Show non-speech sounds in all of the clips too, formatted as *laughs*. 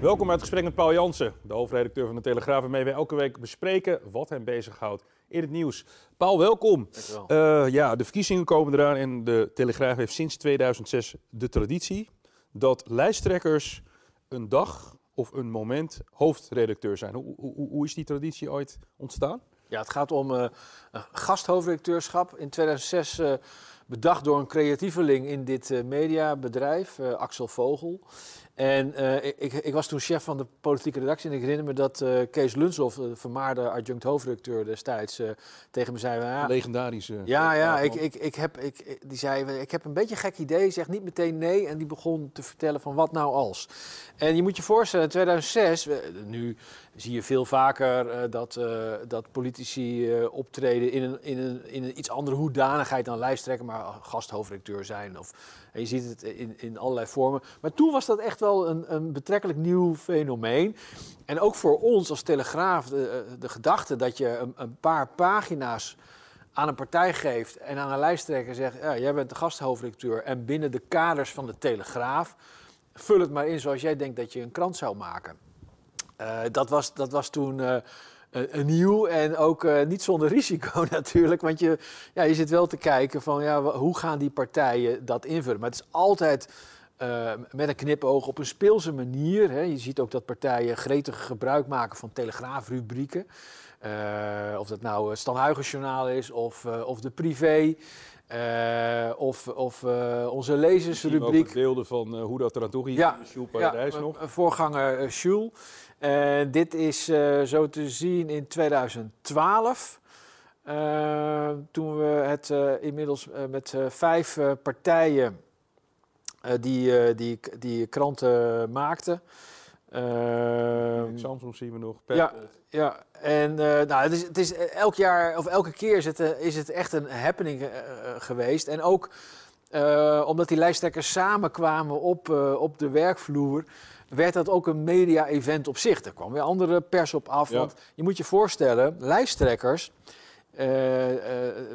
Welkom bij het gesprek met Paul Jansen, de hoofdredacteur van de Telegraaf, waarmee we elke week bespreken wat hem bezighoudt in het nieuws. Paul, welkom. Dankjewel. Uh, ja, de verkiezingen komen eraan en de Telegraaf heeft sinds 2006 de traditie dat lijsttrekkers een dag of een moment hoofdredacteur zijn. Hoe, hoe, hoe is die traditie ooit ontstaan? Ja, het gaat om uh, een gasthoofdredacteurschap. In 2006 uh, bedacht door een creatieveling in dit mediabedrijf, Axel Vogel. En uh, ik, ik, was toen chef van de politieke redactie en ik herinner me dat uh, Kees Lunshoff, de vermaarde adjunct hoofdredacteur destijds, uh, tegen me zei... Ja, Legendarische. Ja, ja ik, ik, ik heb, ik, die zei, ik heb een beetje een gek idee, zeg niet meteen nee. En die begon te vertellen van wat nou als. En je moet je voorstellen, in 2006, nu zie je veel vaker dat, dat politici optreden in een, in, een, in een iets andere hoedanigheid dan lijsttrekker, maar gasthoofdredacteur zijn of... En je ziet het in, in allerlei vormen. Maar toen was dat echt wel een, een betrekkelijk nieuw fenomeen. En ook voor ons als Telegraaf de, de gedachte dat je een, een, paar pagina's aan een partij geeft en aan een lijsttrekker zegt: ja, jij bent de gasthoofdredacteur en binnen de kaders van de Telegraaf vul het maar in zoals jij denkt dat je een krant zou maken. Uh, dat, was, dat was toen. Uh, nieuw en ook niet zonder risico *laughs* natuurlijk. Want je, ja, je zit wel te kijken van ja, hoe gaan die partijen dat invullen. Maar het is altijd uh, met een knipoog op een speelse manier. Hè. Je ziet ook dat partijen gretig gebruik maken van telegraafrubrieken. of dat nou het Stan Journaal is of, of de privé. Of of onze lezersrubriek. beelden van hoe dat eraan toe ging. Ja, Jules Paradijs ja, nog. Voorganger Jules. En dit is zo te zien in 2012. toen we het inmiddels met vijf partijen die, die, die kranten maakten. Samsung zien we nog. Ja, ja, en uh, nou, het is, het is elk jaar of elke keer is het, uh, is het echt een happening uh, geweest. En ook omdat die lijsttrekkers samenkwamen op, op de werkvloer, werd dat ook een media-event op zich. Er kwam weer andere pers op af. Ja. Want je moet je voorstellen, lijsttrekkers.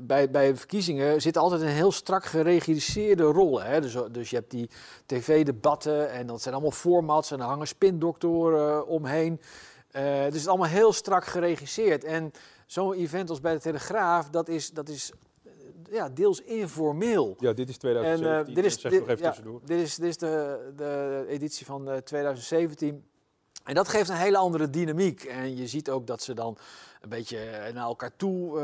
Bij, bij verkiezingen zit altijd een heel strak geregisseerde rol. Hè? Dus, dus je hebt die tv-debatten en dat zijn allemaal formats en er hangen spindoktoren omheen. Uh, dus het is allemaal heel strak geregisseerd. En zo'n event als bij de Telegraaf, dat is, dat is ja, deels informeel. Ja, dit is 2017. En, uh, dit is, dit, ja, dit is, dit is de, de editie van 2017. En dat geeft een hele andere dynamiek. En je ziet ook dat ze dan een beetje naar elkaar toe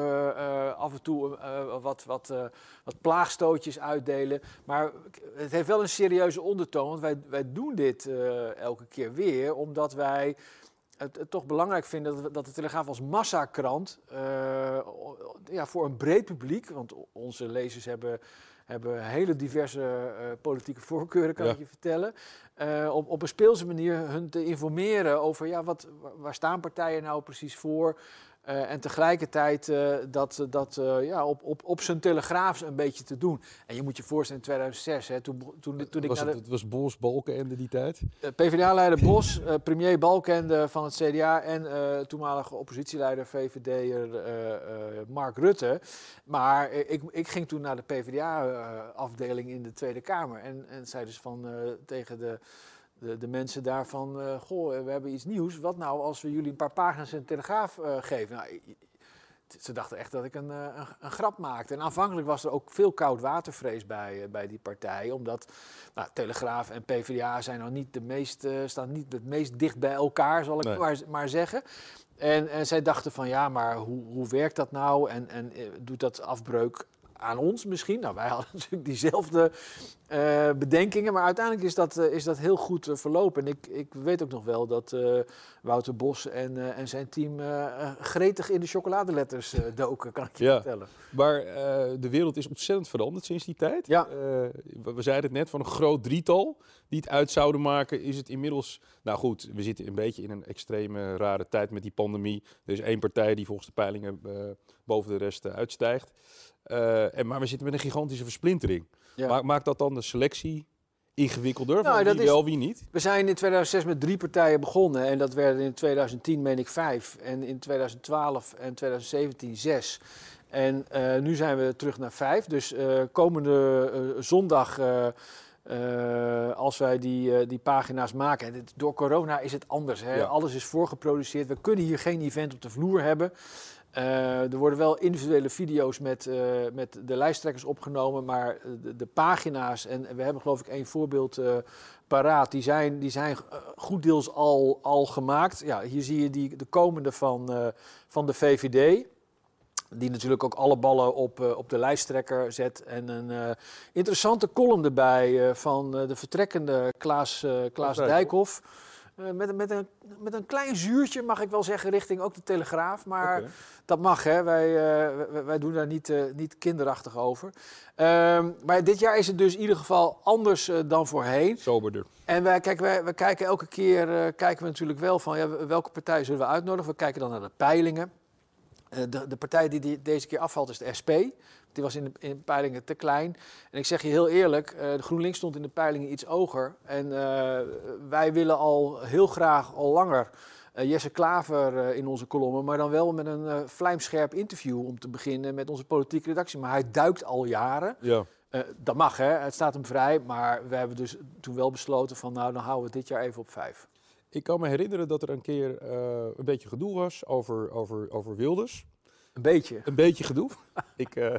af en toe wat, wat, wat plaagstootjes uitdelen. Maar het heeft wel een serieuze ondertoon. Want wij, wij doen dit elke keer weer, omdat wij het, het, toch belangrijk vinden dat, dat de Telegraaf als massakrant uh, ja, voor een breed publiek, want onze lezers hebben, hebben hele diverse uh, politieke voorkeuren, kan ja. ik je vertellen, uh, op, op een speelse manier hun te informeren over ja, wat, waar staan partijen nou precies voor. Uh, en tegelijkertijd uh, dat, dat uh, ja, op, op, op zijn telegraafs een beetje te doen. En je moet je voorstellen in 2006, hè, toen, toen, toen ik was naar het, de... het was Bos Balkenende die tijd? PvdA-leider Bos, premier Balkenende van het CDA... en toenmalige oppositieleider VVD'er Mark Rutte. Maar ik, ik ging toen naar de PvdA-afdeling in de Tweede Kamer. En, en zei dus van tegen de de, de mensen daarvan, uh, goh, we hebben iets nieuws. Wat nou als we jullie een paar pagina's in de Telegraaf uh, geven? Nou, ze dachten echt dat ik een, een, een, grap maakte. En aanvankelijk was er ook veel koud watervrees bij, bij die partijen. Omdat nou, Telegraaf en PvdA zijn nou niet de meest, staan niet het meest dicht bij elkaar, zal ik nee. maar, maar zeggen. En, en zij dachten van ja, maar hoe, hoe werkt dat nou? En, en doet dat afbreuk aan ons misschien. Nou, wij *laughs* hadden natuurlijk diezelfde eh, bedenkingen, maar uiteindelijk is dat, is dat heel goed verlopen. En ik, ik weet ook nog wel dat Wouter Bos en, en zijn team gretig in de chocoladeletters doken, kan ik je vertellen. Maar de wereld is ontzettend veranderd sinds die tijd. Ja. we zeiden het net, van een groot drietal die het uit zouden maken, is het inmiddels... Nou goed, we zitten een beetje in een extreme rare tijd met die pandemie. Er is één partij die volgens de peilingen boven de rest uitstijgt. En, maar we zitten met een gigantische versplintering. Maakt dat dan de selectie ingewikkelder? Nou, wie wel, wie niet? We zijn in 2006 met drie partijen begonnen. En dat werden in 2010, meen ik, vijf. En in 2012 en 2017 zes. En uh, nu zijn we terug naar vijf. Dus uh, komende uh, zondag, als wij die, die pagina's maken. En dit, door corona is het anders. Hè? Ja. Alles is voorgeproduceerd. We kunnen hier geen event op de vloer hebben. Uh, er worden wel individuele video's met, uh, met de lijsttrekkers opgenomen, maar de, de, pagina's, en we hebben geloof ik één voorbeeld uh, paraat, die zijn, die zijn goed deels al, al gemaakt. Ja, hier zie je die, de komende van, van de VVD. Die natuurlijk ook alle ballen op, op de lijsttrekker zet. En een interessante column erbij van de vertrekkende Klaas, Klaas Dijkhoff. Uh, met, met, een, met een klein zuurtje, mag ik wel zeggen, richting ook de Telegraaf. Maar dat mag, hè. Wij, uh, wij, doen daar niet, uh, niet kinderachtig over. Ehm, maar dit jaar is het dus in ieder geval anders dan voorheen. Soberder. En wij, kijk, wij, wij kijken elke keer kijken we natuurlijk wel van ja, welke partij zullen we uitnodigen. We kijken dan naar de peilingen. de, de partij die, die deze keer afvalt is de SP. Die was in de, in peilingen te klein. En ik zeg je heel eerlijk, uh, de GroenLinks stond in de peilingen iets hoger. En uh, wij willen al heel graag, al langer, uh, Jesse Klaver in onze kolommen. Maar dan wel met een vlijmscherp interview om te beginnen met onze politieke redactie. Maar hij duikt al jaren. Ja. dat mag, hè? het staat hem vrij. Maar we hebben dus toen wel besloten van nou, dan houden we dit jaar even op vijf. Ik kan me herinneren dat er een keer een beetje gedoe was over, over, over Wilders. Een beetje. Een beetje gedoe. *laughs* ik *laughs* uh,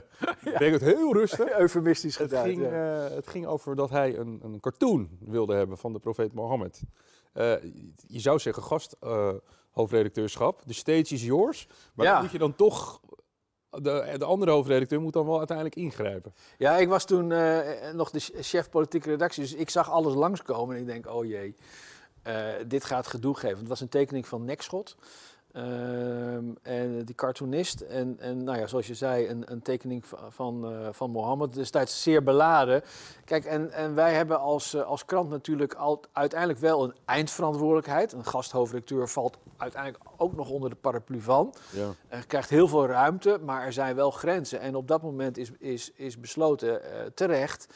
denk het heel rustig. *laughs* Eufemistisch gedaan. Het, ja. uh, het ging over dat hij een, een cartoon wilde hebben van de profeet Mohammed. Uh, je zou zeggen gast hoofdredacteurschap. De stage is yours. Maar ja. dan moet je dan toch de, de, andere hoofdredacteur moet dan wel uiteindelijk ingrijpen. Ja, ik was toen uh, nog de chef politieke redactie, dus ik zag alles langskomen en ik denk, oh jee, uh, dit gaat gedoe geven. Het was een tekening van Nekschot. Ehm, en die cartoonist en, en nou ja, zoals je zei, een, een tekening van, van, uh, van Mohammed, destijds zeer beladen. Kijk, en, en wij hebben als, uh, als krant natuurlijk al, uiteindelijk wel een eindverantwoordelijkheid. Een gasthoofdredacteur valt uiteindelijk ook nog onder de paraplu van. Ja. Uh, krijgt heel veel ruimte, maar er zijn wel grenzen. En op dat moment is, is, is besloten, terecht,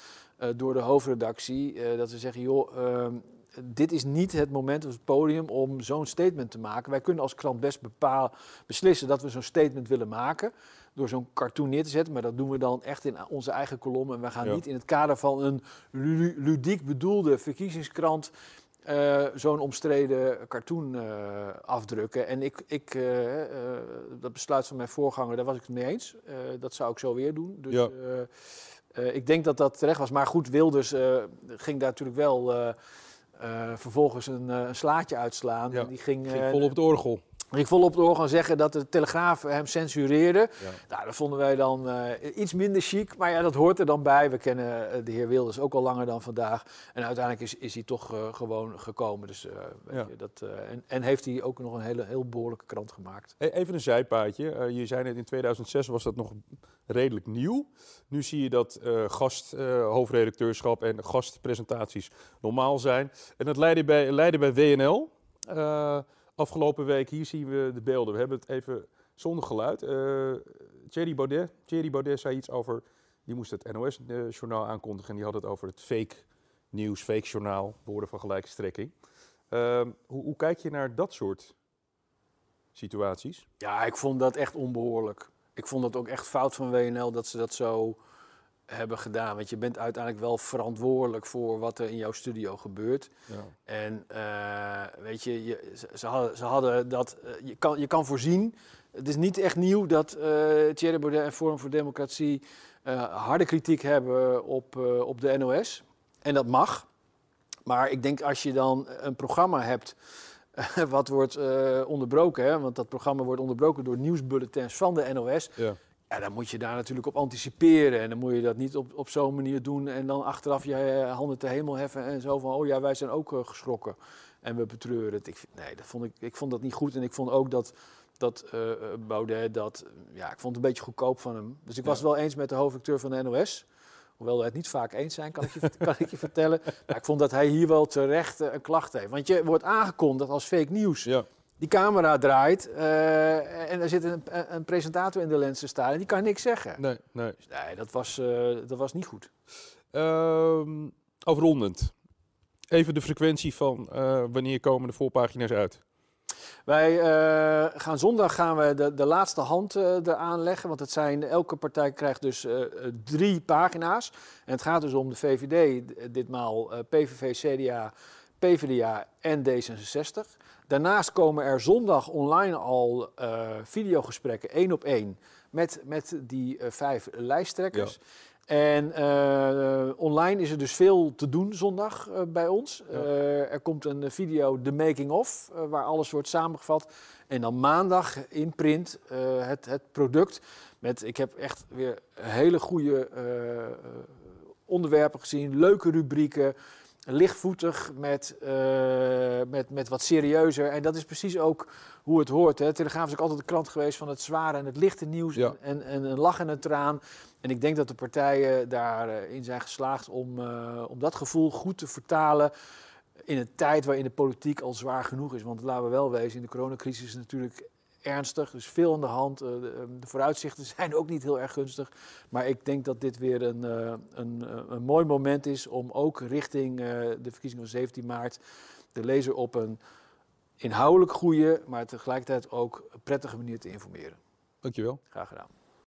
door de hoofdredactie, dat we zeggen, joh ehm, dit is niet het moment of het podium om zo'n statement te maken. Wij kunnen als krant best bepaal, beslissen dat we zo'n statement willen maken. Door zo'n cartoon neer te zetten. Maar dat doen we dan echt in onze eigen kolom. En we gaan niet in het kader van een ludiek bedoelde verkiezingskrant. Uh, zo'n omstreden cartoon uh, afdrukken. En ik, ik uh, dat besluit van mijn voorganger, daar was ik het mee eens. dat zou ik zo weer doen. Dus ja. ik denk dat dat terecht was. Maar goed, Wilders ging daar natuurlijk wel vervolgens een, uh, een, slaatje uitslaan. Ja, die ging, ging vol op het orgel. Ik vol op het oor gaan zeggen dat de Telegraaf hem censureerde. Ja. Nou, dat vonden wij dan uh, iets minder chic. Maar ja, dat hoort er dan bij. We kennen uh, de heer Wilders ook al langer dan vandaag. En uiteindelijk is, is hij toch uh, gewoon gekomen. Dus, ja. je, dat, en, en, heeft hij ook nog een hele, heel behoorlijke krant gemaakt. E, even een zijpaadje. je zei net in 2006 was dat nog redelijk nieuw. Nu zie je dat gast, hoofdredacteurschap en gastpresentaties normaal zijn. En dat leidde bij, leidde bij WNL afgelopen week, hier zien we de beelden. We hebben het even zonder geluid. Uh, Thierry, Baudet, Thierry Baudet zei iets over, die moest het NOS-journaal aankondigen. En die had het over het fake nieuws, fake journaal, woorden van gelijke strekking. Uh, hoe, hoe kijk je naar dat soort situaties? Ja, ik vond dat echt onbehoorlijk. Ik vond dat ook echt fout van WNL dat ze dat zo hebben gedaan. Want je bent uiteindelijk wel verantwoordelijk voor wat er in jouw studio gebeurt. Ja. En uh, weet je, je, ze, hadden, ze hadden dat. Uh, je, kan, je kan voorzien. Het is niet echt nieuw dat uh, Thierry Baudet en Forum voor Democratie harde kritiek hebben op, op de NOS. En dat mag. Maar ik denk als je dan een programma hebt. *laughs* wat wordt onderbroken, hè, want dat programma wordt onderbroken door nieuwsbulletins van de NOS. Ja Ja, dan moet je daar natuurlijk op anticiperen. En dan moet je dat niet op, op zo'n manier doen en dan achteraf je eh, handen te hemel heffen en zo van, oh ja, wij zijn ook eh, geschrokken en we betreuren het. Ik, nee, dat vond ik, ik vond dat niet goed en ik vond ook dat, dat eh, Baudet dat, ja, ik vond het een beetje goedkoop van hem. Dus ik was het wel eens met de hoofdacteur van de NOS. Hoewel we het niet vaak eens zijn, kan ik je, kan ik je vertellen. Maar ik vond dat hij hier wel terecht een klacht heeft. Want je wordt aangekondigd als fake nieuws. Ja. Die camera draait eh, en er zit een, een presentator in de lens te staan en die kan niks zeggen. Nee, nee. Dus nee, dat was, eh, dat was niet goed. Ehm, afrondend. Even de frequentie van eh, wanneer komen de voorpagina's uit? Wij gaan zondag gaan we de, de laatste hand eraan leggen. Want het zijn, elke partij krijgt dus drie pagina's. En het gaat dus om de VVD, ditmaal PVV, CDA, PvdA en D66. Daarnaast komen er zondag online al eh, videogesprekken, één op één, met, met die eh, vijf lijsttrekkers. En eh, online is er dus veel te doen zondag bij ons. Ja. Er komt een video, The Making Of, waar alles wordt samengevat. En dan maandag in print het, het product. Met, ik heb echt weer hele goede onderwerpen gezien, leuke rubrieken. Lichtvoetig met, eh, met, met wat serieuzer. En dat is precies ook hoe het hoort. Hè. Telegraaf is ook altijd de krant geweest van het zware en het lichte nieuws. Ja. En, en een lach en een traan. En ik denk dat de partijen daarin zijn geslaagd om, eh, om dat gevoel goed te vertalen. In een tijd waarin de politiek al zwaar genoeg is. Want laten we wel wezen, in de coronacrisis is natuurlijk ernstig. Dus veel aan de hand. Eh, de, de vooruitzichten *laughs* zijn ook niet heel erg gunstig. Maar ik denk dat dit weer een, eh, een, eh, een mooi moment is om ook richting de verkiezingen van 17 maart de lezer op een inhoudelijk goede, maar tegelijkertijd ook prettige manier te informeren. Dankjewel. Graag gedaan.